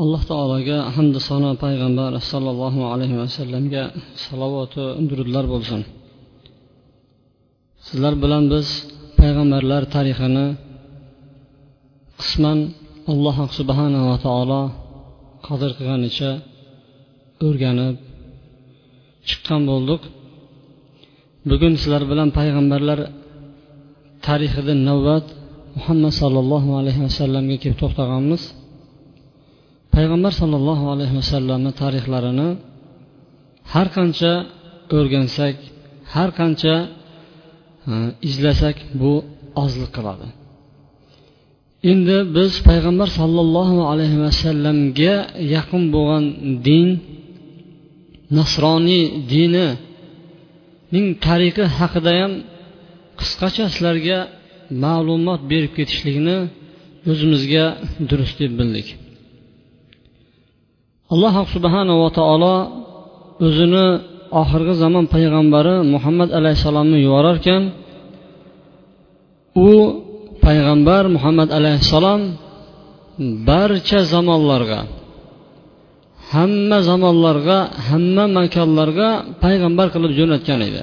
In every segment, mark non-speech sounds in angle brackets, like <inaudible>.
Alloh taologa hamda sano payg'ambar sollallohu alayhi vasallamga salovatu durudlar bo'lsin. Sizlar bilan biz payg'ambarlar tarixini qisman alloh subhanava taolo qodir qilganicha o'rganib chiqqan bo'ldik. Bugun sizlar bilan payg'ambarlar tarixida navbat muhammad sollallohu alayhi vasallamga kelib to'xtaganmiz. Payg'ambar sollallohu alayhi vasallamni tarixlarini har qancha o'rgansak har qancha e, izlasak bu ozlik qiladi. Endi biz payg'ambar sollallohu alayhi vasallamga yaqin bo'lgan din nasroniy dinining tarixi haqida ham qisqacha sizlarga ma'lumot berib ketishlikni o'zimizga durust deb bildik. Alloh subhanava taolo o'zini oxirgi zamon payg'ambari muhammad alayhissalomni yuborarkan u payg'ambar muhammad alayhissalom barcha zamonlarga hamma zamonlarga hamma makonlarga payg'ambar qilib jo'natgan edi.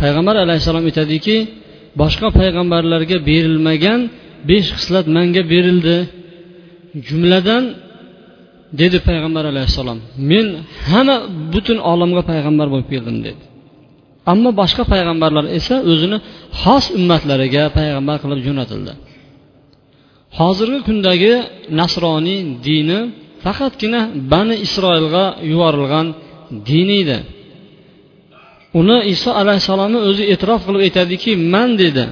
Payg'ambar alayhissalom aytadiki boshqa payg'ambarlarga berilmagan besh xislat manga berildi. Jumladan dedi payg'ambar alayhissalom men hamma butun olamga payg'ambar bo'lib keldim dedi. Ammo boshqa payg'ambarlar esa o'zini xos ummatlariga payg'ambar qilib jo'natildi. Hozirgi kundagi nasroniy dini faqatgina bani isroilga yuborilgan din edi. Uni iso alayhissalomni o'zi e'tirof qilib aytadiki man dedi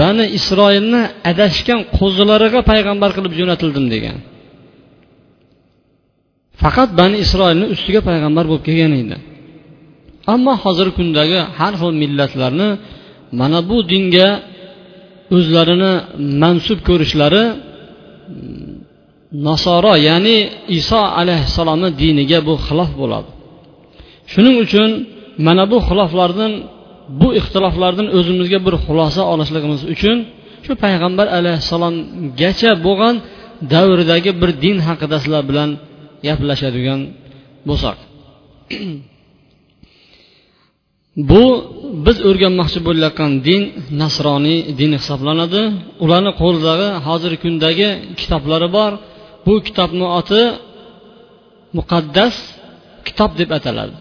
bani isroilni adashgan qo'zilariga payg'ambar qilib jo'natildim degan. Faqat bani isroilni ustiga payg'ambar bo'lib kelgan edi. Ammo hozirgi kundagi har xil millatlarni mana bu dinga o'zlarini mansub ko'rishlari nasoro ya'ni iso alayhissalomni diniga bu xilof bo'ladi. Shuning uchun mana bu xiloflardan bu ixtiloflardan o'zimizga bir xulosa olishligimiz uchun shu payg'ambar alayhissalomgacha bo'lgan davridagi bir din haqida sizlar bilan gaplashadigan bo'lsak. <clears throat> Bu biz o'rganmoqchi bo'layotgan din nasroniy din hisoblanadi. Ularni qo'lidagi hozirgi kundagi kitoblari bor. Bu kitobni oti muqaddas kitob deb ataladi.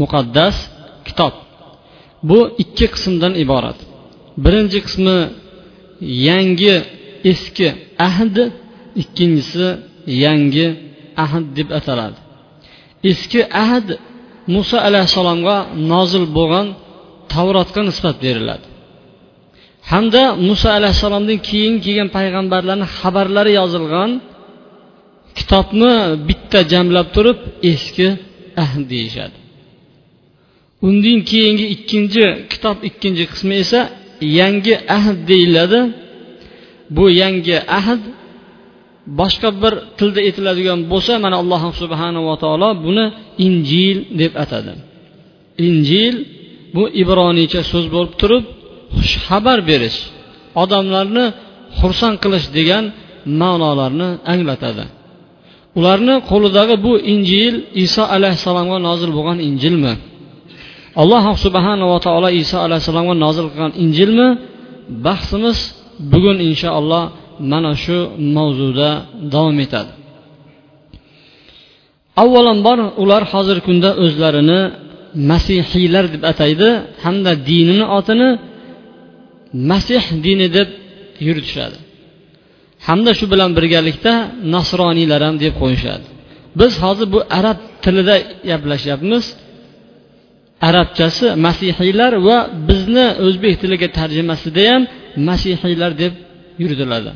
Muqaddas kitob. Bu ikki qismdan iborat. Birinchi qismi yangi eski ahd ikkinchisi yangi ahd deb ataladi. Eski ahd muso alayhissalomga nozil bo'lgan tavrotga nisbat beriladi. Hamda muso alayhissalomdan keyin kelgan payg'ambarlarni xabarlari yozilgan kitobni bitta jamlab turib eski ahd deyishadi. Undan keyingi ikkinchi kitob ikkinchi qismi esa yangi ahd deyiladi. Bu yangi ahd boshqa bir tilda aytiladigan bo'lsa mana alloh subhanava taolo buni injil deb atadi. Injil bu ibroniycha so'z bo'lib turib xushxabar berish odamlarni xursand qilish degan ma'nolarni anglatadi. Ularni qo'lidagi bu injil iso alayhissalomga nozil bo'lgan injilmi? Alloh subhanava taolo iso alayhissalomga nozil qilgan injilmi? Bahsimiz bugun inshaalloh mana shu mavzuda davom etadi. Avvalambor ular hozirgi kunda o'zlarini masihiylar deb ataydi hamda dinini otini masih dini deb yuritishadi hamda shu bilan birgalikda nasroniylar ham deb qo'yishadi. Biz hozir bu arab tilida gaplashyapmiz. Arabchasi masihiylar va bizni o'zbek tiliga tarjimasida ham masihiylar deb yuritiladi.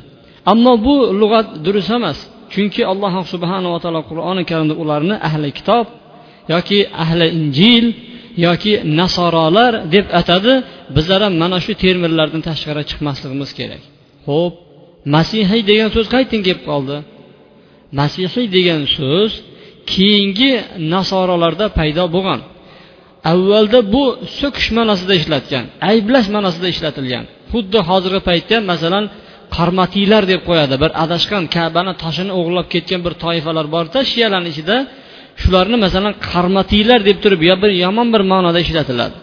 Ammo bu lug'at durust emas. Chunki alloh subhanava taolo qur'oni karimda ularni ahli kitob yoki ahli injil yoki nasorolar deb atadi. Bizlar ham mana shu terminlardan tashqari chiqmasligimiz kerak. Ho'p masihiy degan so'z qayerdan kelib qoldi? Masihiy degan so'z keyingi nasorolarda paydo bo'lgan. Avvalda bu so'kish ma'nosida ishlatgan ayblash ma'nosida ishlatilgan. Xuddi hozirgi paytda masalan qarmatiylar deb qo'yadi. Bir adashgan kabani toshini o'g'irlab ketgan bir toifalar borda shiyalarni ichida shularni masalan qarmatiylar deb turib yo bir yomon bir ma'noda ishlatiladi.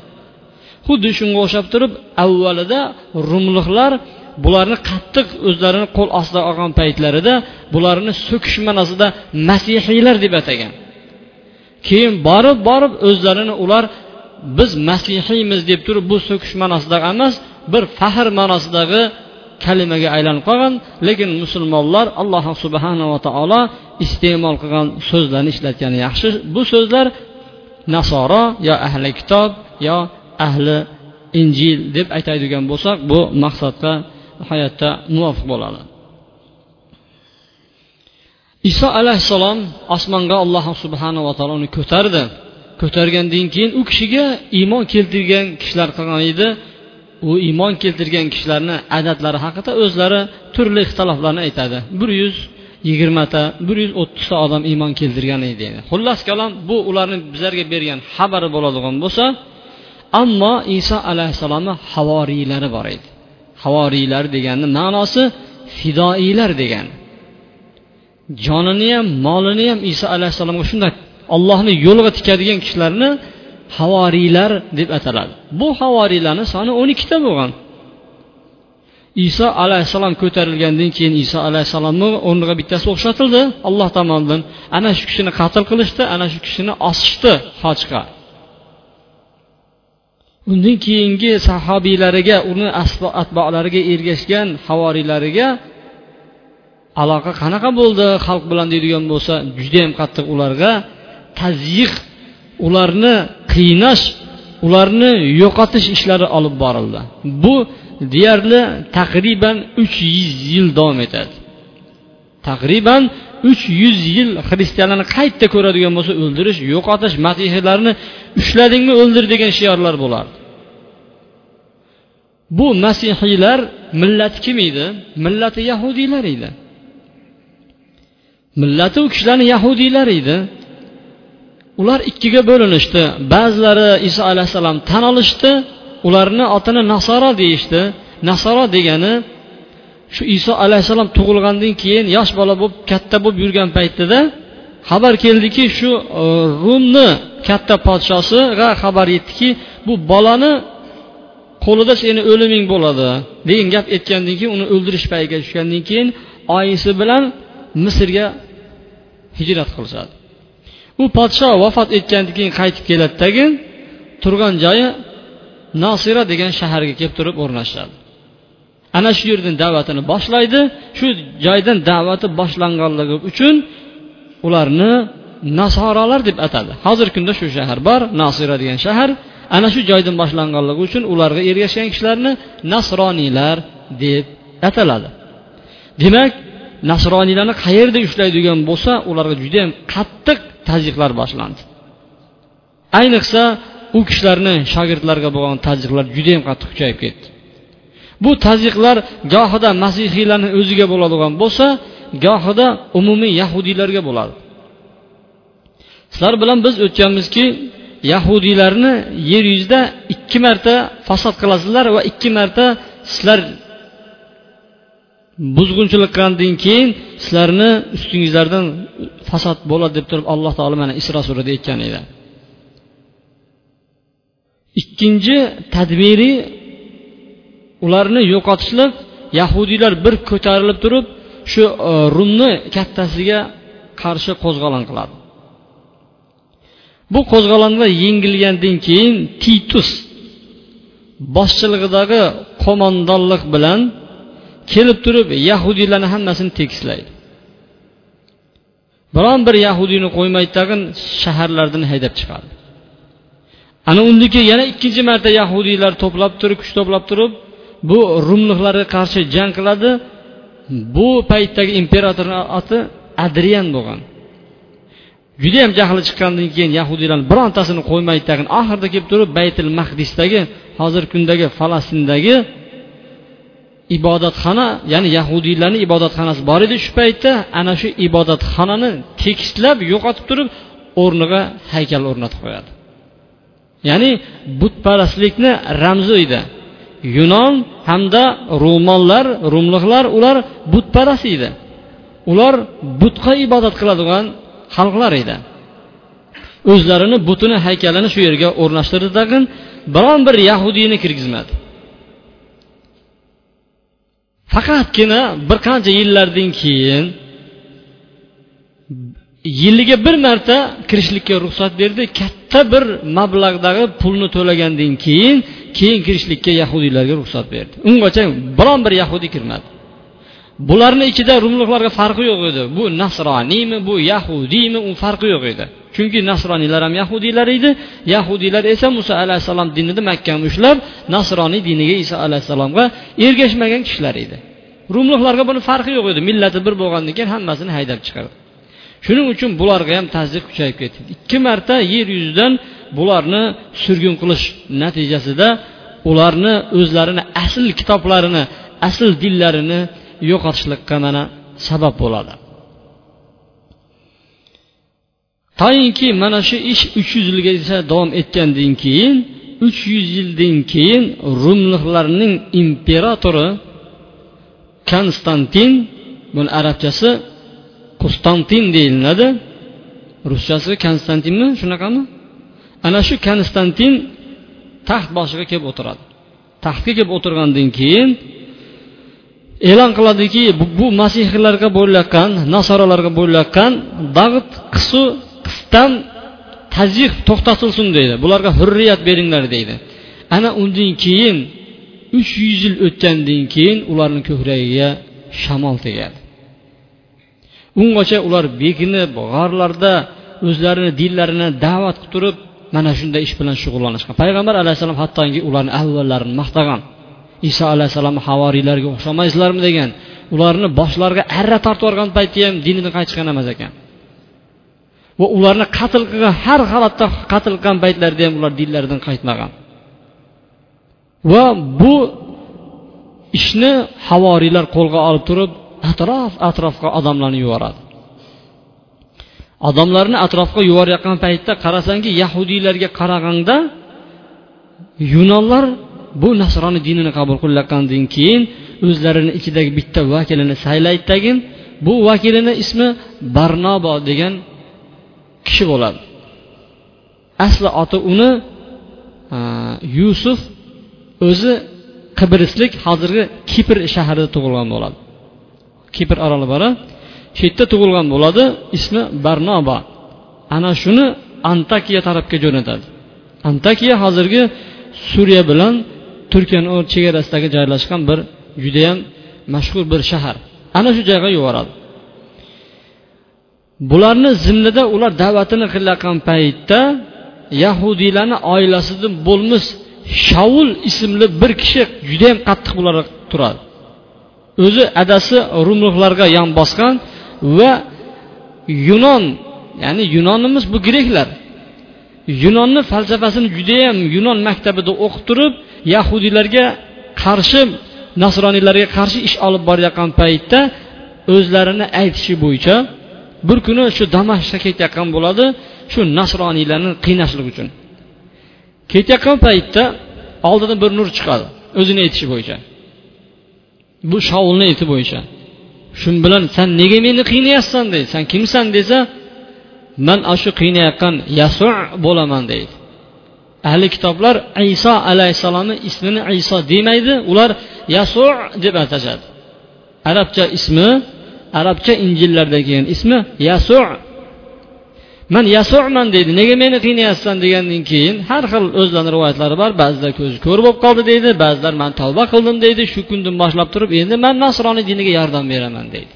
Xuddi shunga o'xshab turib avvalida rumliqlar bularni qattiq o'zlarini qo'l ostida olgan paytlarida bularni so'kish ma'nosida masihiylar deb atagan. Keyin borib borib o'zlarini ular biz masihiymiz deb turib bu so'kish ma'nosidagi emas bir faxr ma'nosidagi kalimaga aylanib qolgan lekin musulmonlar alloh subhanava taolo iste'mol qilgan so'zlarni ishlatgani yaxshi. Bu so'zlar nasoro yo ahli kitob yo ahli injil deb aytadigan bo'lsak bu maqsadga hayotda muvofiq bo'ladi. Iso alayhissalom osmonga alloh subhanava taolo uni ko'tardi. Ko'targandan keyin u kishiga iymon keltirgan kishilar qilgan edi. U iymon keltirgan kishilarni adatlari haqida o'zlari turli ixtiloflarni aytadi. Bir yuz yigirmata bir yuz o'ttizta odam iymon keltirgan edi xullas kalom bu ularni bizlarga bergan xabari bo'ladigan bo'lsa ammo iso alayhissalomni havoriylari bor edi. Havoriylar deganni ma'nosi fidoiylar degan. Jonini ham molini ham iso alayhissalomga shunday ollohni yo'liga tikadigan kishilarni havoriylar deb ataladi. Bu havoriylarni soni o'n ikkita bo'lgan. Iso alayhissalom ko'tarilgandan keyin iso alayhissalomni o'rniga bittasi o'xshatildi. Alloh tomonidan ana shu kishini qatl qilishdi ana shu kishini osishdi hojga undan keyingi sahobiylariga uni atbolariga ergashgan havoriylariga aloqa qanaqa bo'ldi xalq bilan deydigan bo'lsa judayam qattiq ularga tazyiq ularni qiynash ularni yo'qotish ishlari olib borildi. Bu deyarli taqriban uch yuz yil davom etadi. Taqriban uch yuz yil xristianlarni qayerda ko'radigan bo'lsa o'ldirish yo'qotish masihiylarni ushladingmi o'ldir degan shiorlar bo'lardi. Bu masihiylar millati kim edi? Millati yahudiylar edi. Millati u kishilarni yahudiylar edi. Ular ikkiga bo'linishdi. Ba'zilari iso alayhissalom tan olishdi ularni otini nasoro deyishdi. Nasoro degani shu iso alayhissalom tug'ilgandan keyin yosh bola bo'lib katta bo'lib yurgan paytida xabar keldiki shu e, rumni katta podshosiga xabar yetdiki bu bolani qo'lida seni o'liming bo'ladi degan gap aytgandan keyin uni o'ldirish payiga tushgandan keyin oyisi bilan misrga hijrat qilishadi. U podsho vafot etgandan keyin qaytib keladi. Tagin turgan joyi nosira degan shaharga kelib turib o'rnashadi. Ana shu yerdan da'vatini boshlaydi. Shu joydan da'vati boshlanganligi uchun ularni nasoralar deb atadi. Hozirgi kunda shu shahar bor nosira degan shahar. Ana shu joydan boshlanganligi uchun ularga ergashgan kishilarni nasroniylar deb ataladi. Demak nasroniylarni qayerda ushlaydigan bo'lsa ularga judayam qattiq tazyiqlar boshlandi. Ayniqsa u kishilarni shogirdlarga bo'lgan tazyiqlar judayam qattiq kuchayib ketdi. Bu tazyiqlar gohida masihiylarni o'ziga bo'ladigan bo'lsa gohida umumiy yahudiylarga bo'ladi. Sizlar bilan biz o'tganmizki yahudiylarni yer yuzida ikki marta fasod qilasizlar va ikki marta sizlar buzg'unchilik qilgandan keyin sizlarni ustingizlardan fasod bo'ladi deb turib alloh taolo mana isro surada aytgan edi. Ikkinchi tadbiri ularni yo'qotishlik yahudiylar bir ko'tarilib turib shu e, rumni kattasiga qarshi qo'zg'olon qiladi. Bu qo'zg'olonda yengilgandan keyin titus boshchiligidagi qo'mondonlik bilan kelib turib yahudiylarni hammasini tekislaydi. Biron bir yahudiyni qo'ymay tag'in shaharlardan haydab chiqadi ana undiki yana ikkinchi marta yahudiylar to'plab turib kuch to'plab turib bu rumliklarga qarshi jang qiladi. Bu paytdagi imperatorni oti adrian bo'lgan. Judayam jahli chiqqandan keyin yahudiylarni birontasini qo'ymay tag'in oxirida kelib turib baytil mahdisdagi hozirgi kundagi falastindagi ibodatxona ya'ni yahudiylarni ibodatxonasi bor edi shu paytda ana shu ibodatxonani tekislab yo'qotib turib o'rniga haykal o'rnatib qo'yadi. Ya'ni butparastlikni ramzi edi. Yunon hamda rumonlar rumliqlar ular butparast edi. Ular butga ibodat qiladigan xalqlar edi. O'zlarini butini haykalini shu yerga o'rnashtirdi tag'in biron bir yahudiyni kirgizmadi. Faqatgina bir qancha yillardan keyin yiliga bir marta kirishlikka ruxsat berdi. Katta bir mablag'dagi pulni to'lagandan keyin keyin kirishlikka yahudiylarga ruxsat berdi. Ungacha biron bir yahudiy kirmadi. Bularni ichida rumliklarga farqi yo'q edi. Bu nasroniymi bu yahudiymi u farqi yo'q edi. Chunki nasroniylar ham yahudiylar edi. Yahudiylar esa muso alayhissalom dinida makkani ushlab nasroniy diniga iso alayhissalomga ergashmagan kishilar edi. Rumliklarga buni farqi yo'q edi. Millati bir bo'lgandan keyin hammasini haydab chiqardi. Shuning uchun bularga ham tazyiq kuchayib ketdi. Ikki marta yer yuzidan bularni surgun qilish natijasida ularni o'zlarini asl kitoblarini asl dinlarini yo'qotishlikqa mana sabab bo'ladi. Toinki mana shu ish uch yuz yilgacha davom etgandan keyin uch yuz yildan keyin rumliklarning imperatori konstantin buni arabchasi qustantin deyiladi. Ruschasi konstantinmi shunaqami? Ana shu konstantin taxt boshiga kelib o'tiradi. Taxtga kelib o'tirgandan keyin e'lon qiladiki bu, bu masihiylarga bo'layotgan nasoralarga bo'layotgan dag'it qisu qisdan tazyiq to'xtatilsin deydi. Bularga hurriyat beringlar deydi. Ana undan keyin uch yuz yil o'tgandan keyin ularni ko'kragiga shamol tegadi. Ungacha ular bekinib g'orlarda o'zlarini dinlarini da'vat qilib turib mana shunday ish bilan shug'ullanishgan. Payg'ambar alayhissalom hattoki ularni avvallarini maqtagan. Iso alayhissalom havoriylarga o'xshamaysizlarmi degan ularni boshlariga arra tortib yuborgan paytda ham dinidan qaytishgan emas ekan. Va ularni qatl qilgan har holatda qatl qilgan paytlarida ham ular dinlaridan qaytmagan. Va bu ishni havoriylar qo'lga olib turib atrof atrofga odamlarni yuboradi. Odamlarni atrofga yuborayotgan paytda qarasangki yahudiylarga qaraganda yunonlar bu nasroni dinini qabul qilayotgandan keyin o'zlarini ichidagi bitta vakilini saylaydi tagin bu vakilini ismi barnobo degan kishi bo'ladi. Asli oti uni yusuf o'zi qibrislik hozirgi kipr shahrida tug'ilgan bo'ladi. Kipr oroli bor shu yerda tug'ilgan bo'ladi ismi barnoba ana shuni antakiya tarafga jo'natadi. Antakiya hozirgi suriya bilan turkiyani chegarasidagi joylashgan bir judayam mashhur bir shahar. Ana shu joyga yuboradi. Bularni zimnida ular da'vatini qilayotgan paytda yahudiylarni oilasidan bo'lmish shavul ismli bir kishi judayam qattiq bularga turadi. O'zi adasi rumliklarga yon bosgan va yunon ya'ni yunonimiz bu greklar yunonni falsafasini judayam yunon maktabida o'qib turib yahudiylarga qarshi nasroniylarga qarshi ish olib borayotgan paytda o'zlarini aytishi bo'yicha bir kuni shu damashqqa ketayotgan bo'ladi shu nasroniylarni qiynashlik uchun. Ketayotgan paytda oldidan bir nur chiqadi o'zini aytishi bo'yicha. Bu shovulni ayti bo'yicha. Shu bilan san nega meni qiynayapsan? deydi. San kimsan? desa man ana shu qiynayotgan yasu bo'laman deydi. Ahli kitoblar iso alayhissalomni ismini iso demaydi ular yasu deb atashadi arabcha ismi arabcha injillarda kelgan ismi yasu man yasuman deydi. Nega meni qiynayapsan? degandan keyin har xil o'zlarini rivoyatlari bor. Ba'zilar ko'zi ko'r bo'lib qoldi deydi. Ba'zilar man tavba qildim deydi. Shu kundan boshlab turib endi man nasroniy diniga yordam beraman deydi.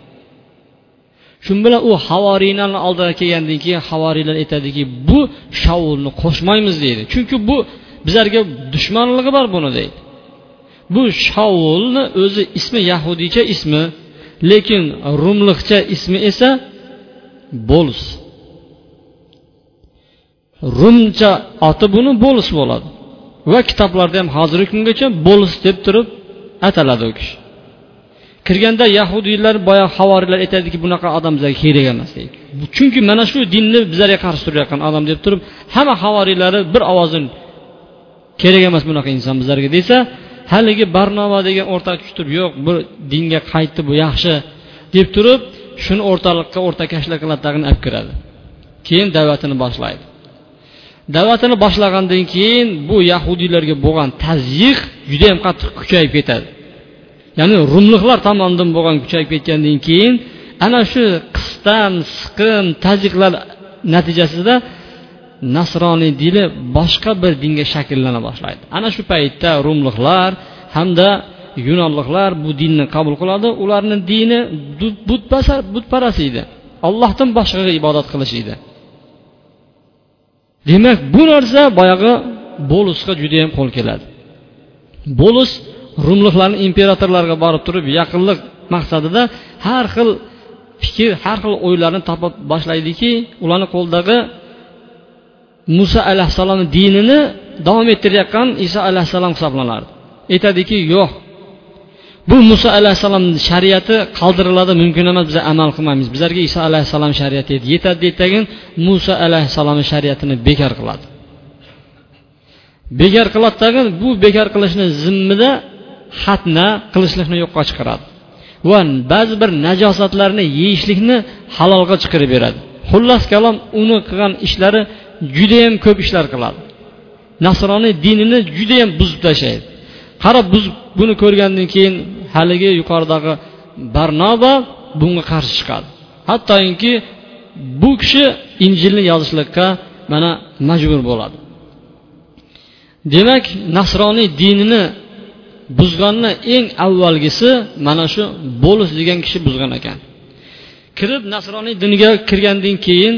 Shu bilan u havoriylarni oldiga kelgandan keyin havoriylar aytadiki bu shavulni qo'shmaymiz deydi. Chunki bu bizlarga dushmanligi bor buni deydi. Bu shavulni o'zi ismi yahudiycha ismi lekin rumliqcha ismi esa bolus rumcha oti buni bolus bo'ladi. Va kitoblarda ham hozirgi kungacha bolus deb turib ataladi u kishi. Kirganda yahudiylar boya havoriylar aytadiki bunaqa odam bizlarga kerak emas deydi. Chunki mana shu dinni bizlarga qarshi turayotgan odam deb turib hamma havoriylari bir ovozdan kerak emas bunaqa inson bizlarga desa haligi barnoma degan o'rtaga tushib turib yo'q bu dinga qaytdi bu yaxshi deb turib shuni o'rtalikqa o'rtakashlar qiladi tag'in olib kiradi. Keyin da'vatini boshlaydi. Da'vatini boshlagandan keyin bu yahudiylarga bo'lgan tazyiq judayam qattiq kuchayib ketadi. Ya'ni rumliqlar tomonidan bo'lgan kuchayib ketgandan keyin ana shu qistan siqim tajiqlar natijasida nasroniy dini boshqa bir dinga shakllana boshlaydi. Ana shu paytda rumliqlar hamda yunonliklar bu dinni qabul qiladi. Ularni dini butparast edi. Ollohdan boshqaga ibodat qilish edi. Demak bu narsa boyagi bolusga judayam qo'l keladi. Bolus rumliklarni imperatorlarga borib turib yaqinlik maqsadida har xil fikr har xil o'ylarni topa boshlaydiki ularni qo'lidagi muso alayhissalomni dinini davom ettirayotgan iso alayhissalom hisoblanardi. Aytadiki yo'q. Bu muso alayhissalomni shariati qoldiriladi mumkin emas biz amal qilmaymiz. Bizlarga iso alayhissalom shariati yetadi deydidagin muso alayhissalomni shariatini bekor qiladi. Bekor qiladi tag'in bu bekor qilishni zimmida xatna qilishlikni yo'qqa chiqaradi. Va ba'zi bir najosatlarni yeyishlikni halolga chiqarib beradi. Xullas kalom uni qilgan ishlari judayam ko'p ishlar qiladi. Nasroniy dinini judayam buzib tashlaydi qarab buzib buni ko'rgandan keyin haligi yuqoridagi barnoba bunga qarshi chiqadi. Hattoki bu kishi injilni yozishlikka mana majbur bo'ladi. Demak nasroniy dinini buzganni eng avvalgisi mana shu bo'lus degan kishi buzgan ekan. Kirib nasroniy diniga kirgandan keyin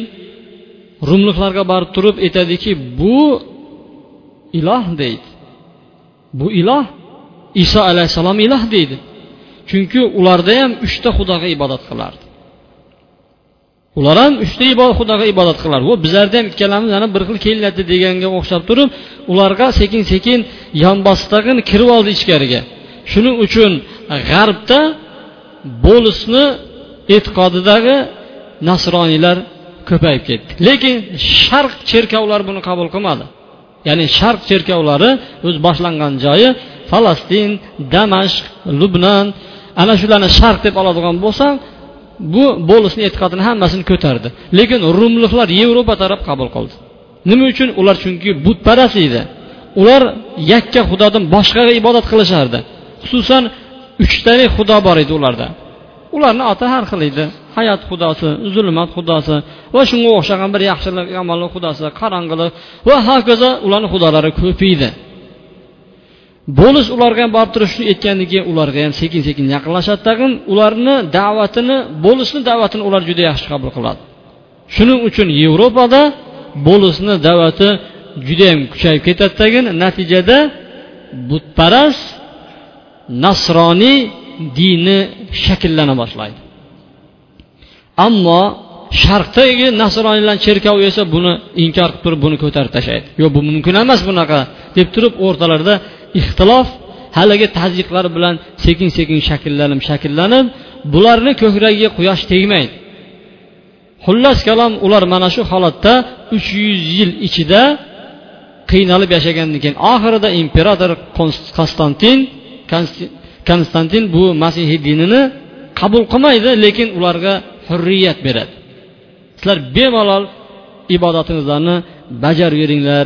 rumliklarga borib turib aytadiki bu iloh deydi. Bu iloh iso alayhissalom iloh deydi. Chunki ularda ham uchta xudoga ibodat qilardi. Ular ham uchta xudoga ibodat qiladi va bizlarda ham ikkalamiz ana bir xil kelyapti deganga o'xshab turib ularga sekin sekin yonboshdagini kirib oldi ichkariga. Shuning uchun g'arbda bo'lisni e'tiqodidagi nasroniylar ko'payib ketdi. Lekin sharq cherkovlari buni qabul qilmadi. Ya'ni sharq cherkovlari o'zi boshlangan joyi falastin damashq lubnan ana shularni sharq deb oladigan bo'lsak bu bo'lisni e'tiqodini hammasini ko'tardi. Lekin rumliklar yevropa taraf qabul qildi. Nima uchun? Ular chunki butparast edi. Ular yakka xudodan boshqaga ibodat qilishardi. Xususan uchtali xudo bor edi ularda. Ularni oti har xil edi. Hayot xudosi zulmat xudosi va shunga o'xshagan bir yaxshilik yomonlik xudosi qorong'ilik va hokazo ularni xudolari ko'p edi bo'lish ularga ham borib turib shuni aytgandan keyin ularga ham sekin sekin yaqinlashadi. Tag'in ularni da'vatini bo'lishni da'vatini ular juda yaxshi qabul qiladi. Shuning uchun yevropada bo'lisni da'vati judayam kuchayib ketadi tagin. Natijada butparast nasroniy dini shakllana boshlaydi. Ammo sharqdagi nasroniylar cherkovi esa buni inkor qilib turib buni ko'tarib tashlaydi. Yo'q bu mumkin emas bunaqa deb turib o'rtalarida ixtilof haligi tazyiqlar bilan sekin sekin shakllanib shakllanib bularni ko'kragiga quyosh tegmaydi. Xullas kalom ular mana shu holatda uch yuz yil ichida qiynalib yashagandan keyin oxirida imperator konstantin konstantin bu masihiy dinini qabul qilmaydi lekin ularga hurriyat beradi. Sizlar bemalol ibodatingizlarni bajaveringlar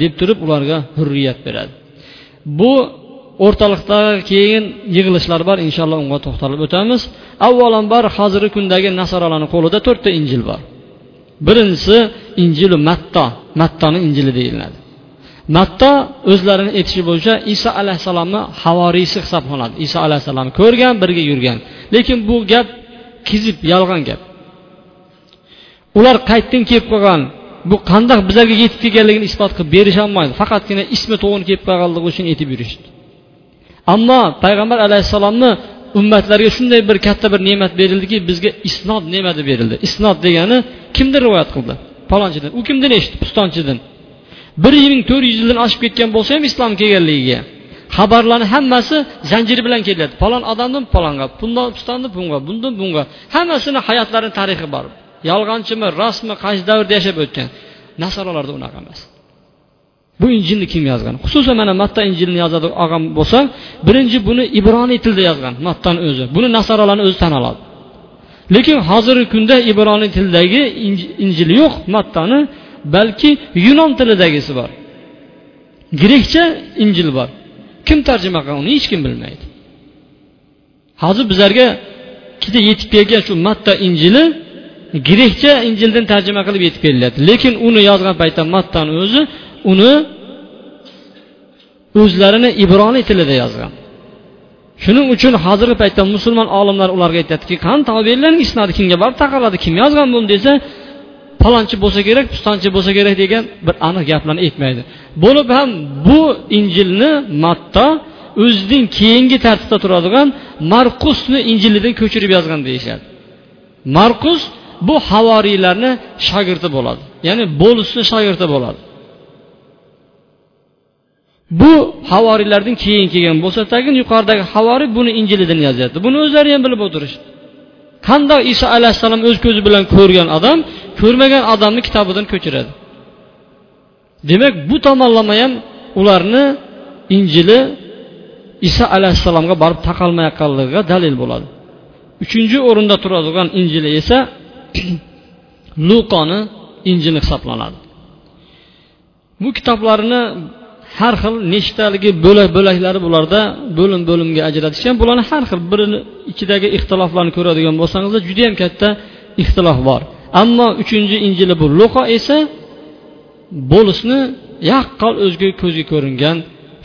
deb turib ularga hurriyat beradi. Bu o'rtaliqdagi keyin yig'ilishlar bor inshaalloh unga to'xtalib o'tamiz. Avvalambor hozirgi kundagi nasoralarni qo'lida to'rtta injil bor. Birinchisi injili matto mattoni injili deyiladi. Matto o'zlarini aytishi bo'yicha iso alayhissalomni havoriysi hisoblanadi. Iso alayhissalomni ko'rgan birga yurgan. Lekin bu gap kizib yolg'on gap. Ular qayerdan kelib qolgan. Bu qandoq bizlarga yetib kelganligini isbot qilib berisholmaydi. Faqatgina ismi to'g'ri kelib qolganligi uchun aytib yurishdi ammo payg'ambar alayhissalomni ummatlarga shunday bir katta bir ne'mat berildiki bizga isnod ne'mati berildi. Isnod degani kimdir rivoyat qildi? Palonchidan u kimdan eshitdi? Pistonchidan. Bir ming to'rt yuz yildan oshib ketgan bo'lsa ham islom kelganligiga. Xabarlarni hammasi zanjiri bilan keladi. Falon odamdan falonga bundan pistonni bunga bundan bunga. Hammasini hayotlarini tarixi bor. Yolg'onchimi rostmi qaysi davrda yashab o'tgan? Nasoralarda unaqa emas. Bu injilni kim yozgan? Xususan mana matta injilni yozadi olgan bo'lsa birinchi buni ibroniy tilda yozgan mattani o'zi. Buni nasoralarni o'zi tan oladi. Lekin hozirgi kunda ibroniy tildagi injil yo'q mattani balki yunon tilidagisi bor. Grekcha injil bor. Kim tarjima qilgan uni hech kim bilmaydi. Hozir bizlarga ikkita yetib kelgan shu matta injili grekcha injildan tarjima qilib yetib kelyapti. Lekin uni yozgan paytda mattani o'zi uni o'zlarini ibroniy tilida yozgan. Shuning uchun hozirgi paytda musulmon olimlar ularga aytyaptiki qani tavbelarni isnodi kimga borib taqaladi kim yozgan buni? desa palonchi bo'lsa kerak pistonchi bo'lsa kerak degan bir aniq gaplarni aytmaydi. Bo'lib ham bu injilni matto o'zining keyingi tartibda turadigan marqusni injilidan ko'chirib yozgan deyishadi. Marqus bu havoriylarni shogirdi bo'ladi. Ya'ni bo'lisni shogirdi bo'ladi. Bu havoriylardan keyin kelgan bo'lsa tagin yuqoridagi havoriy buni injilidan yozyapti. Buni o'zlari ham bilib o'tirishdi. Qandoq iso alayhissalom o'z ko'zi bilan ko'rgan odam ko'rmagan odamni kitobidan ko'chiradi. Demak bu tomonlama ham ularni injili iso alayhissalomga borib taqalmayotganligiga dalil bo'ladi. Uchinchi o'rinda turadigan injili esa <clears throat> luqoni injili hisoblanadi. Bu kitoblarni har xil nechtaligi bo'lak bo'laklari bularda bo'lim bo'limga ajratishgan bularni har xil birini ichidagi ixtiloflarni ko'radigan bo'lsangizlar judayam katta ixtilof bor. Ammo uchinchi injili bu luqo esa bo'lisni yaqqol o'ziga ko'zga ko'ringan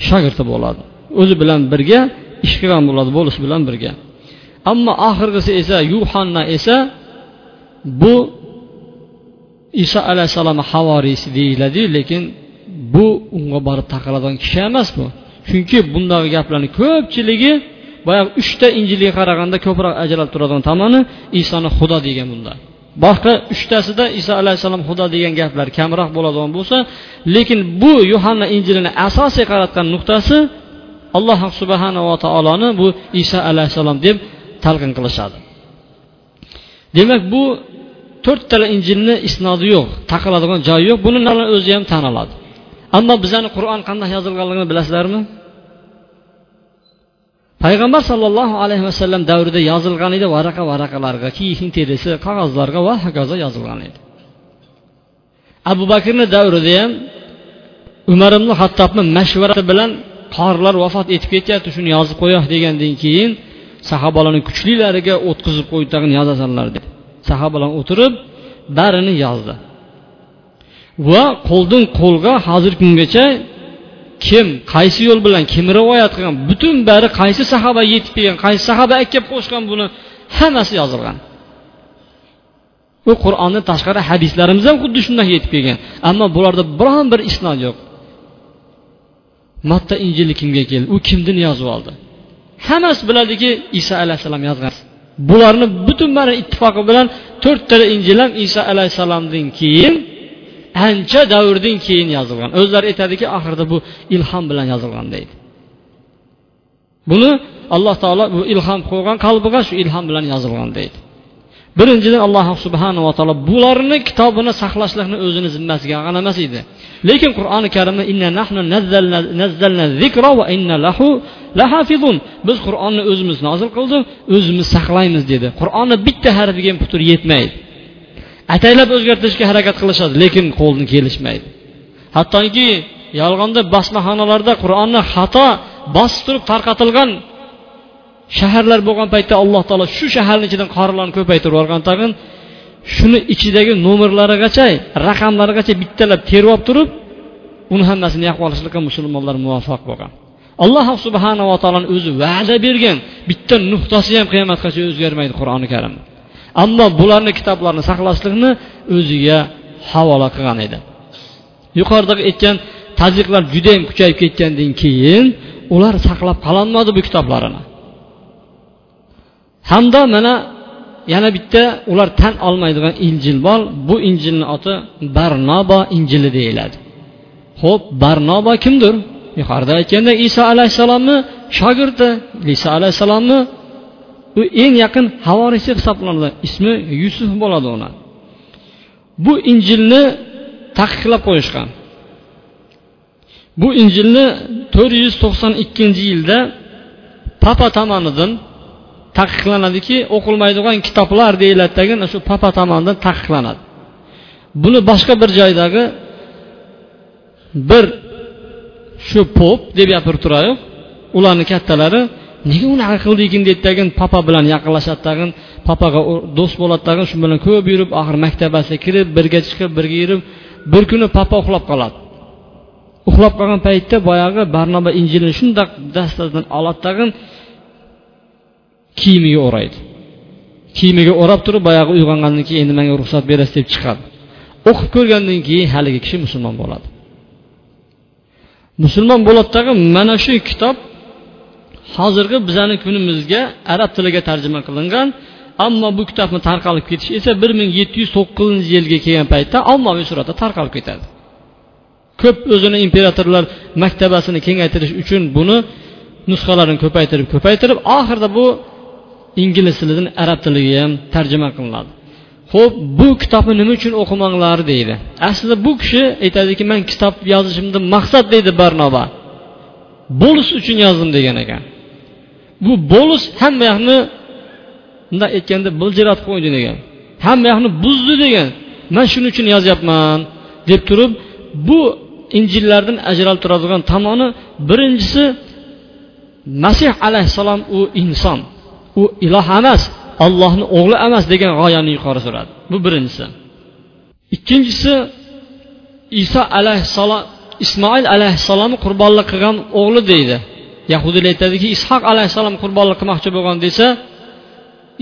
shogirdi bo'ladi. O'zi bilan birga ish qilgan bo'ladi bo'lis bilan birga. Ammo oxirgisi esa yuhanna esa bu iso alayhissalomni havoriysi deyiladiyu lekin bu unga borib taqaladigan kishi emas bu. Chunki bundagi gaplarni ko'pchiligi boyagi uchta injilga qaraganda ko'proq ajralib turadigan tomoni isoni xudo degan bunda. Boshqa uchtasida iso alayhissalom xudo degan gaplar kamroq bo'ladigan bo'lsa lekin bu yuhanna injilini asosiy qaratgan nuqtasi alloh subhanava taoloni bu iso alayhissalom deb talqin qilishadi. Demak bu to'rttala injilni isnodi yo'q taqiladigan joyi yo'q. Buni o'zi ham tan oladi ammo bizani qur'on qanday yozilganligini bilasizlarmi? Payg'ambar sollallohu alayhi vasallam davrida yozilgan edi varaqa varaqalarga kiyikning terisi qog'ozlarga va hokazo yozilgan edi. Abu bakrni davrida ham umar ibn hattobni mashvarati bilan qorilar vafot etib ketyapti shuni yozib qo'yoq degandan keyin sahobalarni kuchlilariga o'tkazib qo'yib tag'in yozasanlar dedi. Sahobalar o'tirib barini yozdi. Va qo'ldan qo'lga hozirgi kungacha kim qaysi yo'l bilan kim rivoyat qilgan butun bari qaysi sahoba yetib kelgan qaysi sahoba kelib qo'shgan buni hammasi yozilgan. U qur'onni tashqari hadislarimiz ham xuddi shunday yetib kelgan. Ammo bularda biron bir isnod yo'q. Matta injili kimga keldi? U kimdan yozib oldi? Hammasi biladiki iso alayhissalom yozgan. Bularni butun mana ittifoqi bilan to'rttala injil ham iso alayhissalomdan keyin ancha davrdan keyin yozilgan. O'zlari aytadiki oxirida bu ilhom bilan yozilgan deydi. Buni alloh taolo bu ilhom qo'ygan qalbiga shu ilhom bilan yozilgan deydi. Birinchidan alloh subhanava taolo bularni kitobini saqlashlikni o'zini zimmasiga olgan emas edi. Lekin qur'oni karimda biz qur'onni o'zimiz nozil qildik o'zimiz saqlaymiz dedi. Qur'onni bitta harfiga ham putur yetmaydi. Ataylab o'zgartirishga harakat qilishadi lekin qo'ldan kelishmaydi. Hattoki yolg'onda basmaxonalarda qur'onni xato bosib turib tarqatilgan shaharlar bo'lgan paytda alloh taolo shu shaharni ichidan qorilarni ko'paytirib yuborgan tag'in shuni ichidagi nomerlarigacha raqamlarigacha bittalab terib olib turib uni hammasini yoqib olishlikqa musulmonlar muvaffaq bo'lgan. Alloh subhanava taoloni o'zi va'da bergan bitta nuqtasi ham qiyomatgacha o'zgarmaydi qur'oni karim. Ammo bularni kitoblarni saqlashlikni o'ziga havola qilgan edi. Yuqoridagi aytgan tazyiqlar judayam kuchayib ketgandan keyin ular saqlab qololmadi bu kitoblarini. Hamda mana yana bitta ular tan olmaydigan injil bor. Bu injilni oti barnobo injili deyiladi. Ho'p barnobo kimdir? Yuqorida aytganda iso alayhissalomni shogirdi. Iso alayhissalomni u eng yaqin havorisi hisoblanadi. Ismi yusuf bo'ladi uni bu injilni taqiqlab qo'yishgan. Bu injilni to'rt yuz to'qson ikkinchi yilda papa tomonidan taqiqlanadiki o'qilmaydigan kitoblar deyiladidagi shu papa tomonidan taqiqlanadi. Buni boshqa bir joydagi bir shu pop deb gapirib turaylik ularni kattalari nega unaqa qildiykin? deydi tagin papa bilan yaqinlashadi tag'in papaga do'st bo'ladi tag'in shu bilan ko'p yurib oxiri maktabasiga kirib birga chiqib birga yurib bir kuni papa uxlab qoladi. Uxlab qolgan paytda boyagi barnoba injilni shundoq dastadan oladi tag'in kiyimiga o'raydi. Kiyimiga o'rab turib boyagi uyg'ongandan keyin endi menga ruxsat berasiz deb chiqadi. O'qib ko'rgandan keyin haligi kishi musulmon bo'ladi. Musulmon bo'ladtagin mana shu kitob hozirgi bizani kunimizga arab tiliga tarjima qilingan ammo bu kitobni tarqalib ketishi esa bir ming yetti yuz to'qqizinchi yilga kelgan paytda ommaviy suratda tarqalib ketadi. Ko'p o'zini imperatorlar maktabasini kengaytirish uchun buni nusxalarini ko'paytirib ko'paytirib oxirida bu ingliz tilidan arab tiliga ham tarjima qilinadi. Ho'p bu kitobni nima uchun o'qimanglar deydi. Aslida bu kishi aytadiki man kitob yozishimni maqsad deydi barnoba. Bo'lus uchun yozdim degan ekan. Bu bo'lus hamma yoqni bunday aytganda biljiratib qo'ydi degan. Hamma yoqni buzdi degan. Man shuning uchun yozyapman deb turib bu injillardan ajralib turadigan tomoni birinchisi masih alayhissalom u inson. U iloh emas ollohni o'g'li emas degan g'oyani yuqori suradi bu birinchisi. Ikkinchisi iso alayhissalom ismoil alayhissalomni qurbonlik qilgan o'g'li deydi. Yahudiylar aytadiki ishoq alayhissalom qurbonlik qilmoqchi bo'lgan desa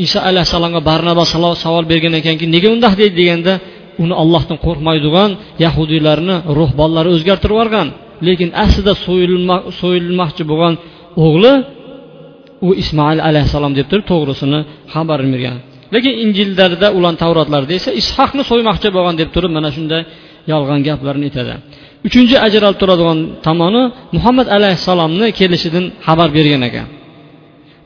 iso alayhissalomga barnaba savol bergan ekanki nega undoq? deydi deganda uni ollohdan qo'rqmaydigan yahudiylarni ruhbonlari o'zgartirib yuborgan. Lekin aslida so'yilmoqchi bo'lgan o'g'li u ismoil alayhissalom deb turib to'g'risini xabar bergan. Lekin injillarda ularni tavrotlarda esa ishoqni so'ymoqchi bo'lgan deb turib mana shunday yolg'on gaplarni aytadi. Uchinchi ajralib turadigan tomoni muhammad alayhissalomni kelishidan xabar bergan ekan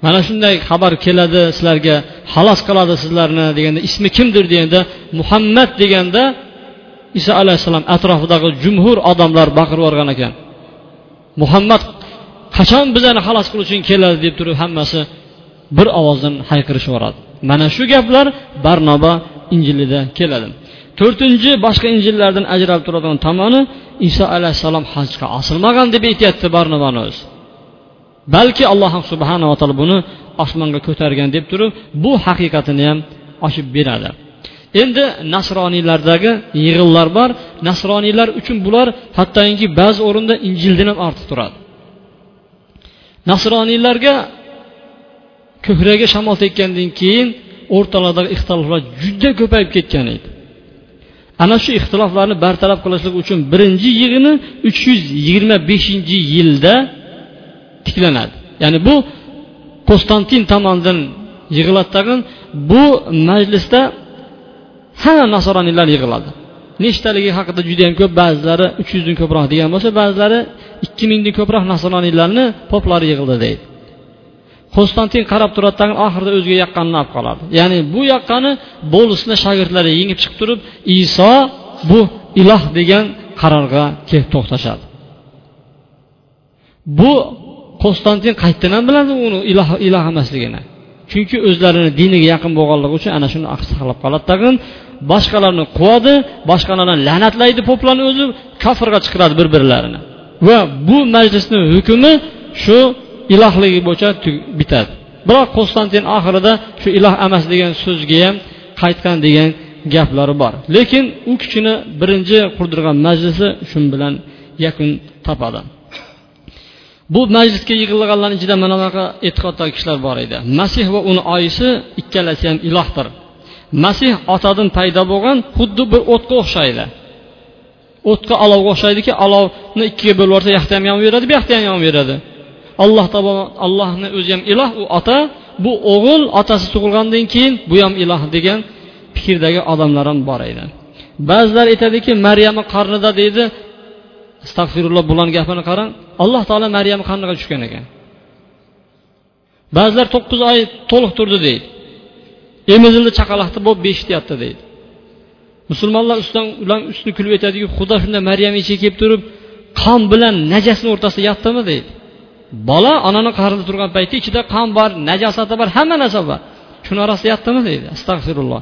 mana shunday xabar keladi sizlarga xalos qiladi sizlarni deganda ismi kimdir deganda muhammad deganda iso alayhissalom atrofidagi jumhur odamlar baqirib yuborgan ekan. Muhammad qachon bizani xalos qilish uchun keladi deb turib hammasi bir ovozdan hayqirishib mana shu gaplar barnoba injilida keladi. To'rtinchi boshqa injillardan ajralib turadigan tomoni iso alayhissalom hajga osilmagan deb aytyapti barnobani o'zi. Balki alloh subhanava taolo buni osmonga ko'targan deb turib bu haqiqatini ham ochib beradi. Endi nasroniylardagi yig'inlar bor. Nasroniylar uchun bular hattoki ba'zi o'rinda injildan ham ortiq turadi. Nasroniylarga ko'kragiga shamol tekkandan keyin o'rtalardagi ixtiloflar juda ko'payib ketgan edi. Ana shu ixtiloflarni bartaraf qilishlik uchun birinchi yig'ini uch yuz yigirma beshinchi yilda tiklanadi. Ya'ni bu konstantin tomonidan yig'iladi tag'in bu majlisda hamma nasoroniylar yig'iladi. Nechtaligi haqida juda yam ko'p ba'zilari uch yuzdan ko'proq degan bo'lsa ba'zilari ikki mingdan ko'proq nasroniylarni poplari yig'ildi deydi. Konstantin qarab turadi tag'in oxirida o'ziga yoqqanini olib qoladi. Ya'ni bu yoqqani bo'lisni shogirdlari yengib chiqib turib iso bu iloh degan qarorga kelib to'xtashadi. Bu konstantin qayerdan biladi uni iloh iloh emasligini. Chunki o'zlarini diniga yaqin bo'lganligi uchun ana shuni saqlab qoladi. Tag'in boshqalarni quvadi boshqalarni la'natlaydi poplarni o'zi kofirga chiqaradi bir birlarini va bu majlisni hukmi shu ilohligi bo'yicha bitadi. Biroq konstantin oxirida shu iloh emas degan so'zga ham qaytgan degan gaplari bor. Lekin u kishini birinchi qurdirgan majlisi shu bilan yakun topadi. Bu majlisga yig'ilganlarni ichida mana bunaqa e'tiqoddagi kishilar bor edi. Masih va uni oyisi ikkalasi ham ilohdir. Masih otadan paydo bo'lgan xuddi bir o'tga o'xshaydi. O'tga olovga o'xshaydiki olovni ikkiga bo'lib yuborsa yoqda ham yonib beradi bu yoqda ham yonib beradi alloh taolo allohni o'zi ham iloh u ota bu o'g'il otasi tug'ilgandan keyin bu ham iloh degan fikrdagi odamlar ham bor edi. Ba'zilar aytadiki maryamni qarnida deydi astag'firulloh bularni gapini qarang. Alloh taolo maryamni qarniga tushgan ekan. Ba'zilar to'qqiz oy to'liq turdi deydi. Emizildi chaqaloqda bo'lib beshityapti deydi. Musulmonlar ustidan ular ustini kulib aytadiki xudo shunda maryam ichiga kelib turib qon bilan najasni o'rtasida yotdimi deydi. Bola onani qarnida turgan paytda ichida qon bor najosati bor hamma narsa bor. Shuni orasida yotdimi deydi. Astag'firulloh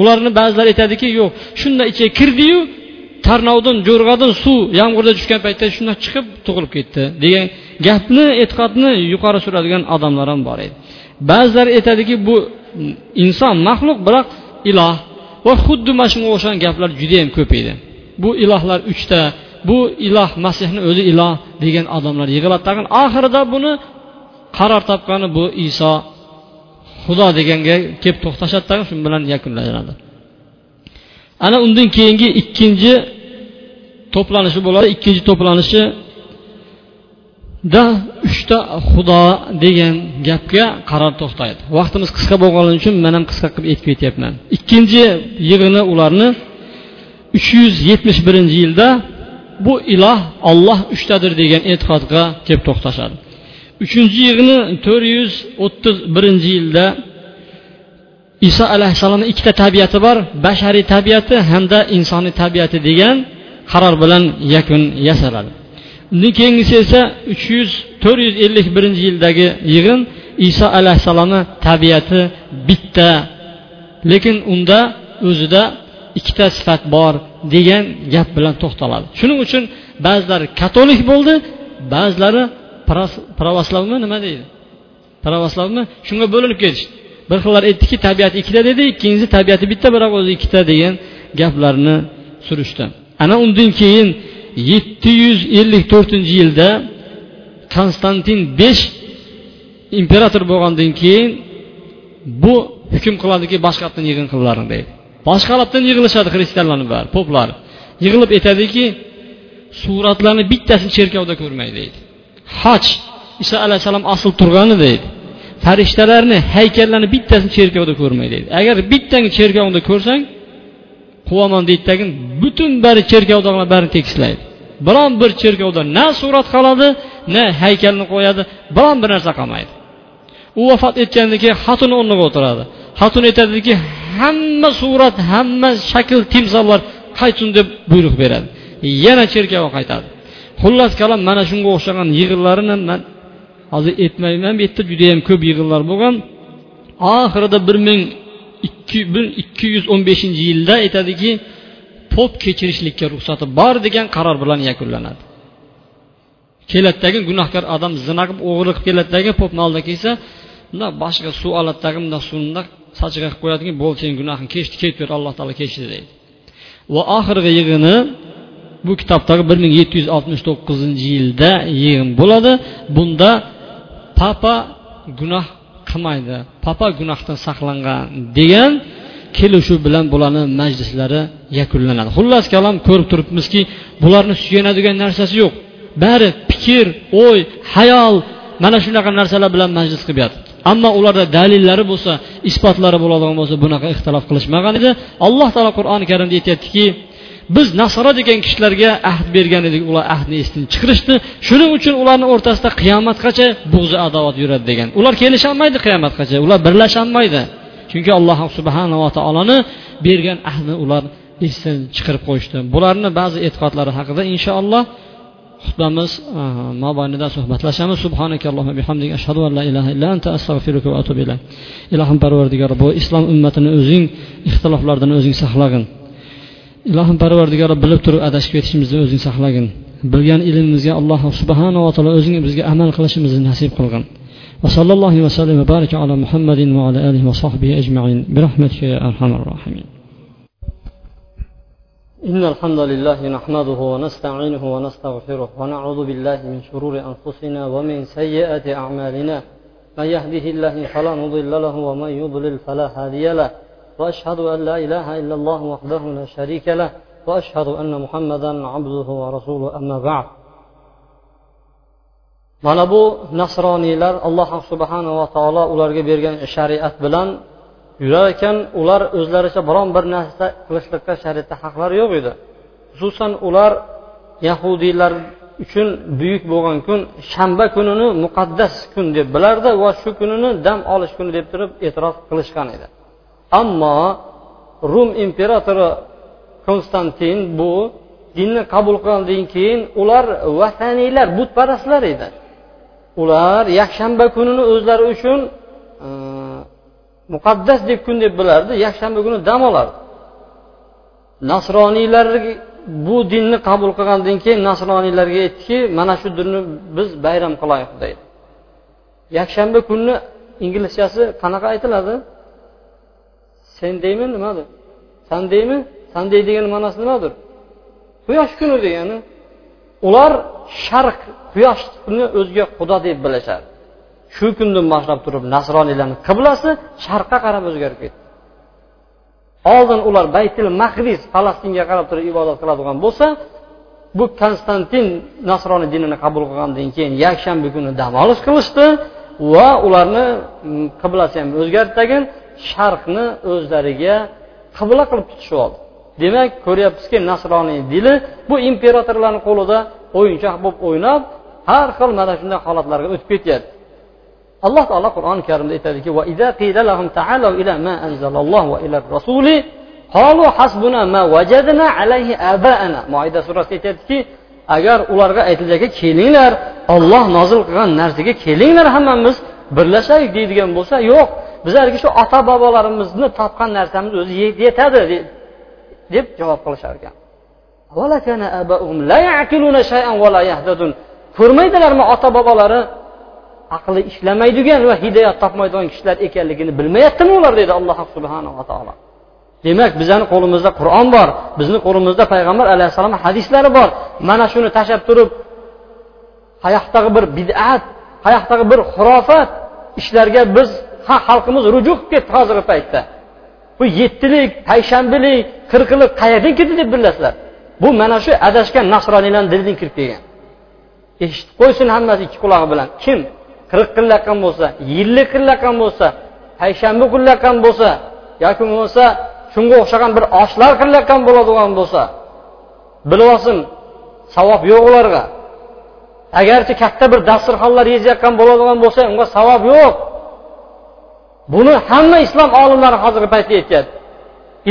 ularni ba'zilar aytadiki yo'q shunda ichiga kirdiyu tarnovdan jo'rg'adan suv yomg'irda tushgan paytda shundan chiqib tug'ilib ketdi degan gapni e'tiqodni yuqori suradigan odamlar ham bor edi. Ba'zilar aytadiki bu inson maxluq biroq iloh. Va xuddi mana shunga o'xshagan gaplar judayam ko'p edi. Bu ilohlar uchta bu iloh masihni o'zi iloh degan odamlar yig'iladi. Tag'in oxirida buni qaror topgani bu iso xudo deganga kelib to'xtashadi tag'in shu bilan yakunlanadi. Ana undan keyingi ikkinchi to'planishi bo'ladi. Ikkinchi to'planishi da uchta xudo degan gapga qaror to'xtaydi. Vaqtimiz qisqa bo'lgani uchun man ham qisqa qilib aytib ketyapman. Ikkinchi yig'ini ularni uch yuz yetmish birinchi yilda bu iloh olloh uchtadir degan e'tiqodga kelib to'xtashadi. Uchinchi yig'ini to'rt yuz o'ttiz birinchi yilda iso alayhissalomni ikkita tabiati bor bashariy tabiati hamda insoniy tabiati degan qaror bilan yakun yasaladi. Undan keyingisi esa uch yuz to'rt yuz ellik birinchi yildagi yig'in iso alayhissalomni tabiati bitta. Lekin unda o'zida ikkita sifat bor degan gap bilan to'xtaladi. Shuning uchun ba'zilari katolik bo'ldi ba'zilari pravoslavmi nima deydi? Pravoslavmi shunga bo'linib ketishdi. Bir xillar aytdiki tabiati ikkita dedi ikkinchisi tabiati bitta biroq o'zi ikkita degan gaplarni surishdi. Ana undan keyin yetti yuz ellik to'rtinchi yilda konstantin besh imperator bo'lgandan keyin bu hukm qiladiki boshqatdan yig'in qilinglar deydi. Boshqalardan yig'ilishadi xristianlarni bari poplar. Yig'ilib aytadiki suratlarni bittasini cherkovda ko'rmay deydi. Haj iso alayhissalom asl turgani deydi. Farishtalarni haykallarni bittasini cherkovda ko'rmay deydi. Agar bittangni cherkovda ko'rsang quvaman deydidagin butun bari cherkovdagilar barini tekislaydi. Biron bir cherkovda na surat qoladi na haykalni qo'yadi biron bir narsa qolmaydi. U vafot etgandan keyin xotini o'rniga o'tiradi. Xotin aytadiki hamma surat hamma shakl timsollar qaytsin deb buyruq beradi. Yana cherkovga qaytadi. Xullas kalom mana shunga o'xshagan yig'inlarini man hozir aytmayman bu yerda judayam ko'p yig'inlar bo'lgan. Oxirida bir ming ikki bir ikki yuz o'n beshinchi yilda aytadiki pop kechirishlikka ruxsati bor degan qaror bilan yakunlanadi. Keladidagi gunohkor odam zina qilib o'g'irlik qilib keladidagi popni oldiga kelsa bundoq boshiga suv oladidagi bundoq suvni sachiga sochiga qilib qo'yadiki bo'ldi seni gunohing kechdi ketib ber alloh taolo kechirdi deydi. Va oxirgi yig'ini bu kitobdagi bir ming yetti yuz oltmish to'qqizinchi yilda yig'in bo'ladi. Bunda papa gunoh qilmaydi papa gunohdan saqlangan degan kelishuv bilan bularni majlislari yakunlanadi. Xullas kalom ko'rib turibmizki bularni suyanadigan narsasi yo'q. Bari fikr o'y hayol mana shunaqa narsalar bilan majlis qilib yotibdi. Ammo ularda dalillari bo'lsa isbotlari bo'ladigan bo'lsa bunaqa ixtilof qilishmagan edi. Alloh taolo qur'oni karimda aytyaptiki biz nasoro degan kishilarga ahd bergan edik ular ahdni esdan chiqarishdi. Shuning uchun ularni o'rtasida qiyomatgacha bug'zi adovat yuradi degan. Ular kelisholmaydi qiyomatgacha ular birlasholmaydi. Chunki alloh subhanava taoloni bergan ahdni ular esdan chiqarib qo'yishdi. Bularni ba'zi e'tiqodlari haqida inshaalloh xutbamiz ah, mobaynida suhbatlashamiz. Subhanakallohumma bihamdika ashhadu an la ilaha illa anta astag'firuka va atubu ilayk. Ilohim parvardigor bu islom ummatini o'zing ixtiloflardan o'zing saqlagin. Ilohim parvardigor bilib turib adashib ketishimizni o'zing saqlagin. Bilgan ilmimizga alloh subhanava taolo o'zing bizga amal qilishimizni nasib qilgin. وصلى الله وسلم وبارك على محمد وعلى آله وصحبه أجمعين برحمتك يا أرحم الراحمين. إن الحمد لله نحمده ونستعينه ونستغفره ونعوذ بالله من شرور أنفسنا ومن سيئات أعمالنا. من يهده الله فلا مضل له ومن يضلل فلا هادي له. وأشهد أن لا إله إلا الله وحده لا شريك له. وأشهد أن محمدا عبده ورسوله. أما بعد mana bu nasroniylar alloh subhanava taolo ularga bergan shariat bilan yurar ekan ular o'zlaricha biron bir narsa qilishlikka shariatda haqlari yo'q edi. Xususan ular yahudiylar uchun buyuk bo'lgan kun shanba kunini muqaddas kun deb bilardi va shu kunini dam olish kuni deb turib e'tirof qilishgan edi. Ammo rum imperatori konstantin bu dinni qabul qilgandan keyin ular vataniylar butparastlar edi. Ular yakshanba kunini o'zlari uchun e, muqaddas deb kun deb bilardi yakshanba kuni dam olardi nasroniylar bu dinni qabul qilgandan keyin nasroniylarga aytdiki mana shu dinni biz bayram qilaylik deydi. Yakshanba kunni inglizchasi qanaqa aytiladi? Sendaymi nimadir? Sandeymi sanday degani ma'nosi nimadir? Quyosh kuni degani. Ular sharq quyoshni o'ziga xudo deb bilishadi. Shu kundan boshlab turib nasroniylarni qiblasi sharqqa qarab o'zgarib ketdi. Oldin ular baytil maqdis falastinga qarab turib ibodat qiladigan bo'lsa bu konstantin nasroniy dinini qabul qilgandan keyin yakshanba kuni dam olish qilishdi va ularni mm, qiblasi ham o'zgardi sharqni o'zlariga qibla qilib tutishib oldi. Demak ko'ryapmizki nasroniy dili bu imperatorlarni qo'lida o'yinchoq bo'lib o'ynab har xil mana shunday holatlarga o'tib ketyapti alloh taolo qur'oni karimda aytadiki moida surasida aytyaptiki agar ularga aytiladiki kelinglar olloh nozil qilgan narsaga kelinglar hammamiz birlashaylik deydigan bo'lsa yo'q bizlarga shu ota bobolarimizni topgan narsamiz o'zi yetadi deb javob qilishar ekan ko'rmaydilarmi ota bobolari aqli ishlamaydigan va hidoyat topmaydigan kishilar ekanligini bilmayaptimi ular? Deydi alloh subhanava taolo. Demak bizani qo'limizda qur'on bor bizni qo'limizda payg'ambar alayhissalom hadislari bor. Mana shuni tashlab turib qayoqdagi bir bid'at qayoqdagi bir xurofat ishlarga biz ha xalqimiz ruju qilib ketdi hozirgi paytda. Bu yettilik payshanbalik qirqilik qayerdan kirdi deb bilasizlar bu mana shu adashgan nasroniylarni dilidan kirib kelgan. Eshitib qo'ysin hammasi ikki qulog'i bilan. Kim? qirq qilayotgan bo'lsa yillik qilayotgan bo'lsa payshanba qilayotgan bo'lsa yoki bo'lmasa shunga o'xshagan bir oshlar qilayotgan bo'ladigan bo'lsa bilib olsin savob yo'q ularga. Agarchi katta bir dasturxonlar yeyayotgan bo'ladigan bo'lsa unga savob yo'q. Buni hamma islom olimlari hozirgi paytda aytyapti.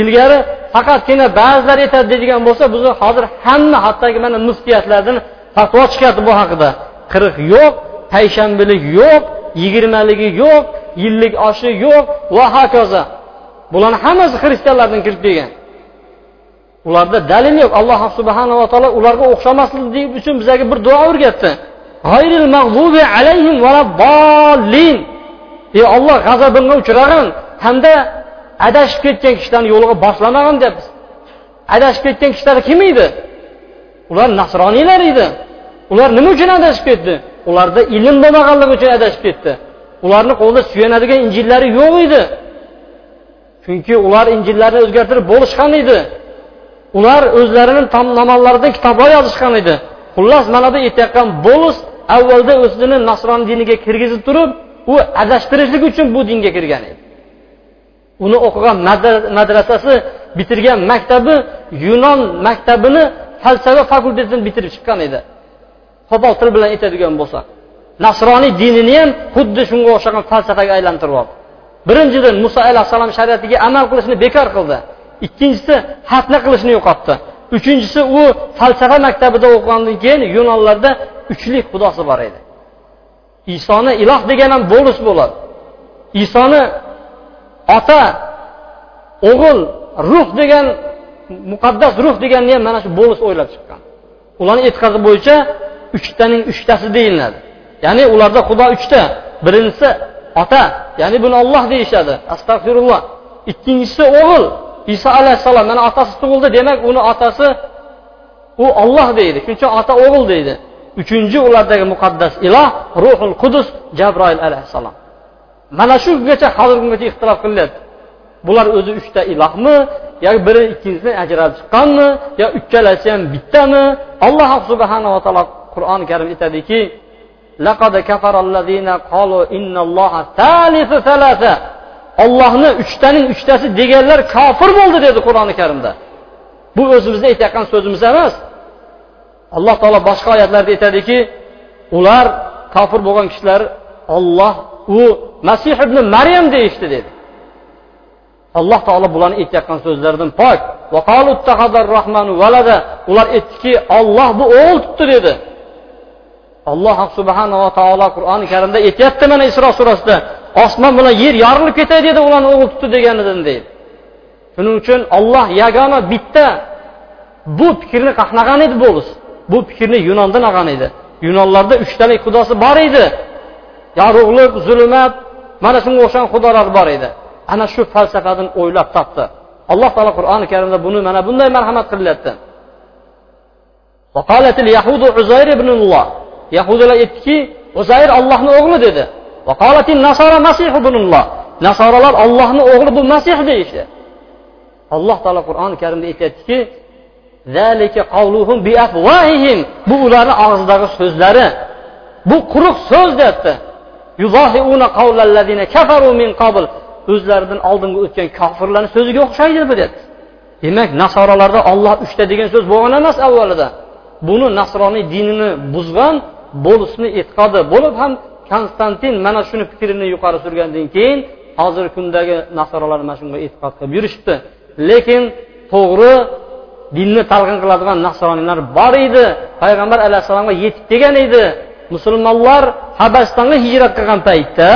Ilgari faqatgina ba'zilar aytadi deydigan bo'lsa bizni hozir hamma hattoki mana muftiyatlardan fatvo chiqyapti bu haqida. Qirq yo'q payshanbalik yo'q yigirmaligi yo'q yillik oshi yo'q va hokazo. Bularni hammasi xristianlardan kirib kelgan. Ularda dalil yo'q. Alloh subhanava taolo ularga o'xshamaslik uchun bizlarga bir duo o'rgatdi. Ey olloh g'azabingga uchragan hamda adashib ketgan kishilarni yo'liga boshlamag'in deyapmiz adashib ketgan kishilar kim edi? Ular nasroniylar edi. Ular nima uchun adashib ketdi? Ularda ilm bo'lmaganligi uchun adashib ketdi. Ularni qo'lida suyanadigan injillari yo'q edi. Chunki ular injillarni o'zgartirib bo'lishgan edi. Ular o'zlarini namollaridan kitoblar yozishgan edi. Xullas mana bu aytayotgan bo'lus avvalda o'zini nasroniy diniga kirgizib turib u adashtirishlik uchun bu dinga kirgan edi. Uni o'qigan madrasasi bitirgan maktabi yunon maktabini falsafa fakultetini bitirib chiqqan edi. Qo'pol til bilan aytadigan bo'lsa nasroniy dinini ham xuddi shunga o'xshagan falsafaga aylantirib oldi. Birinchidan muso alayhissalom shariatiga amal qilishni bekor qildi. Ikkinchisi xatna qilishni yo'qotdi. Uchinchisi u falsafa maktabida o'qigandan keyin yunonlarda uchlik xudosi bor edi. Isoni iloh degan ham bo'lus bo'ladi. Isoni ota o'g'il ruh degan muqaddas ruh deganni ham mana shu bo'lus o'ylab chiqqan. Ularni e'tiqodi bo'yicha uchtaning uchtasi deyiladi. Ya'ni ularda xudo uchta. Birinchisi ota ya'ni buni olloh deyishadi. Astag'firulloh. Ikkinchisi o'g'il. Iso alayhissalom mana otasi tug'ildi. Demak uni otasi u olloh deydi. Shuning uchun ota o'g'il deydi. Uchinchi ulardagi muqaddas iloh ruhul qudus jabroil alayhissalom. Mana shu kungacha hozirgi kungacha ixtilof qilinyapti bular o'zi uchta ilohmi yoki biri ikkinchisidan ajralib chiqqanmi yo uchalasi ham bittami? Alloh subhanava taolo qur'oni karim aytadiki ollohni uchtaning uchtasi deganlar kofir bo'ldi dedi qur'oni karimda. Bu o'zimizni aytayotgan so'zimiz emas. Alloh taolo boshqa oyatlarda aytadiki ular kofir bo'lgan kishilar olloh u masih ibn maryam deyishdi dedi. Alloh taolo bularni aytayotgan so'zlaridan pok. Ular aytdiki olloh bu o'g'il tutdi dedi. Alloh subhanava taolo qur'oni karimda aytyapti mana isro surasida osmon bilan yer yorilib ketay dedi ularni o'g'il tutdi deganidan deydi. Shuning uchun olloh yagona bitta bu fikrni qanaqa edi bo'lsa bu fikrni yunondan olgan edi. Yunonlarda uchtalik xudosi bor edi. Yorug'lik zulmat mana shunga o'xshagan xudolar bor edi. Ana shu falsafadan o'ylab topdi. Alloh taolo qur'oni karimda buni mana bunday marhamat qilyapti yahudilar aytdiki uzayr ollohni o'g'li dedi. Nasoralar ollohni o'g'li bu masih deyishdi. Alloh taolo qur'oni karimda aytyaptiki bu ularni og'zidagi so'zlari. Bu quruq so'z deyapti o'zlaridan oldingi o'tgan kofirlarni so'ziga o'xshaydi bu deyapti demak nasoralarda olloh uchta degan so'z bo'lgan emas avvalida. Buni nasroniy dinini buzgan bo'lisni e'tiqodi bo'lib ham konstantin mana shuni fikrini yuqori surgandan keyin hozirgi kundagi nasoralar mana shunga e'tiqod qilib yurishibdi. Lekin to'g'ri dinni talqin qiladigan nasroniylar bor edi. Payg'ambar alayhissalomga yetib kelgan edi. Musulmonlar habasistonga hijrat qilgan paytda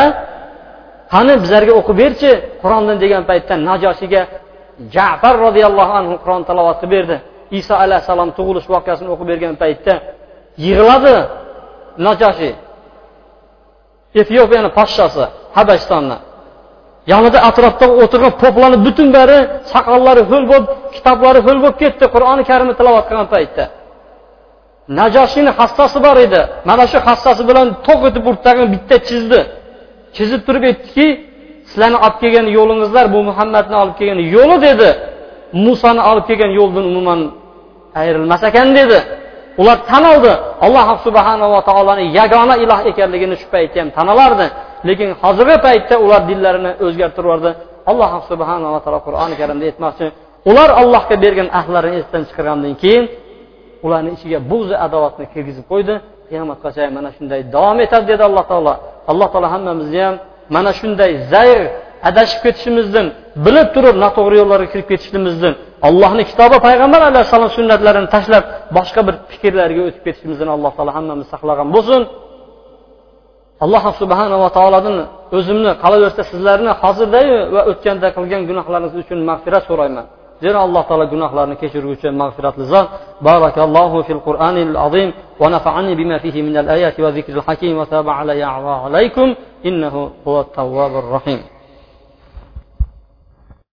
qani bizlarga o'qib berchi qur'ondan degan paytda najoshiga jafar roziyallohu anhu qur'on talovat qilib berdi. Iso alayhissalom tug'ilish voqeasini o'qib bergan paytda yig'ladi najoshi efiopiyani podshosi habashistonni yonida atrofda o'tirgan poplarni butun bari soqollari ho'l bo'lib kitoblari ho'l bo'lib ketdi qur'oni karimni tilovat qilgan paytda. Najoshiyni hassasi bor edi. Mana shu hassasi bilan to'q etib urtagini bitta chizdi. Chizib turib aytdiki sizlarni olib kelgan yo'lingizlar bu muhammadni olib kelgan yo'li dedi. Musoni olib kelgan yo'ldan umuman ayrilmas ekan dedi. Ular tan oldi. Alloh subhanava taoloni yagona iloh ekanligini shu paytda ham tan olardi. Lekin hozirgi paytda ular dinlarini o'zgartirib yubordi. Alloh subhanava taolo qur'oni karimda aytmoqchi ular allohga bergan ahdlarini esdan chiqargandan keyin ularni ichiga bug'zi adovatni kirgizib qo'ydi. Qiyomatgacha mana shunday davom etadi dedi alloh taolo. Alloh taolo hammamizni ham mana shunday zayr adashib ketishimizdan bilib turib noto'g'ri yo'llarga kirib ketishimizdan allohni kitobi payg'ambar alayhissalom sunnatlarini tashlab boshqa bir fikrlarga o'tib ketishimizdan alloh taolo hammamizni saqlagan bo'lsin. Alloh subhanava taolodan o'zimni qolaversa sizlarni hozirdayu va o'tganda qilgan gunohlaringiz uchun mag'firat so'rayman. Zero alloh taolo gunohlarni kechirguvchi mag'firatli zot. Barakallohu fil qur'anil azim. Va nafa'ani bima fihi min al ayati va zikril hakim. Va taba alayya alaykum. Innahu huvat tawwabur rahim.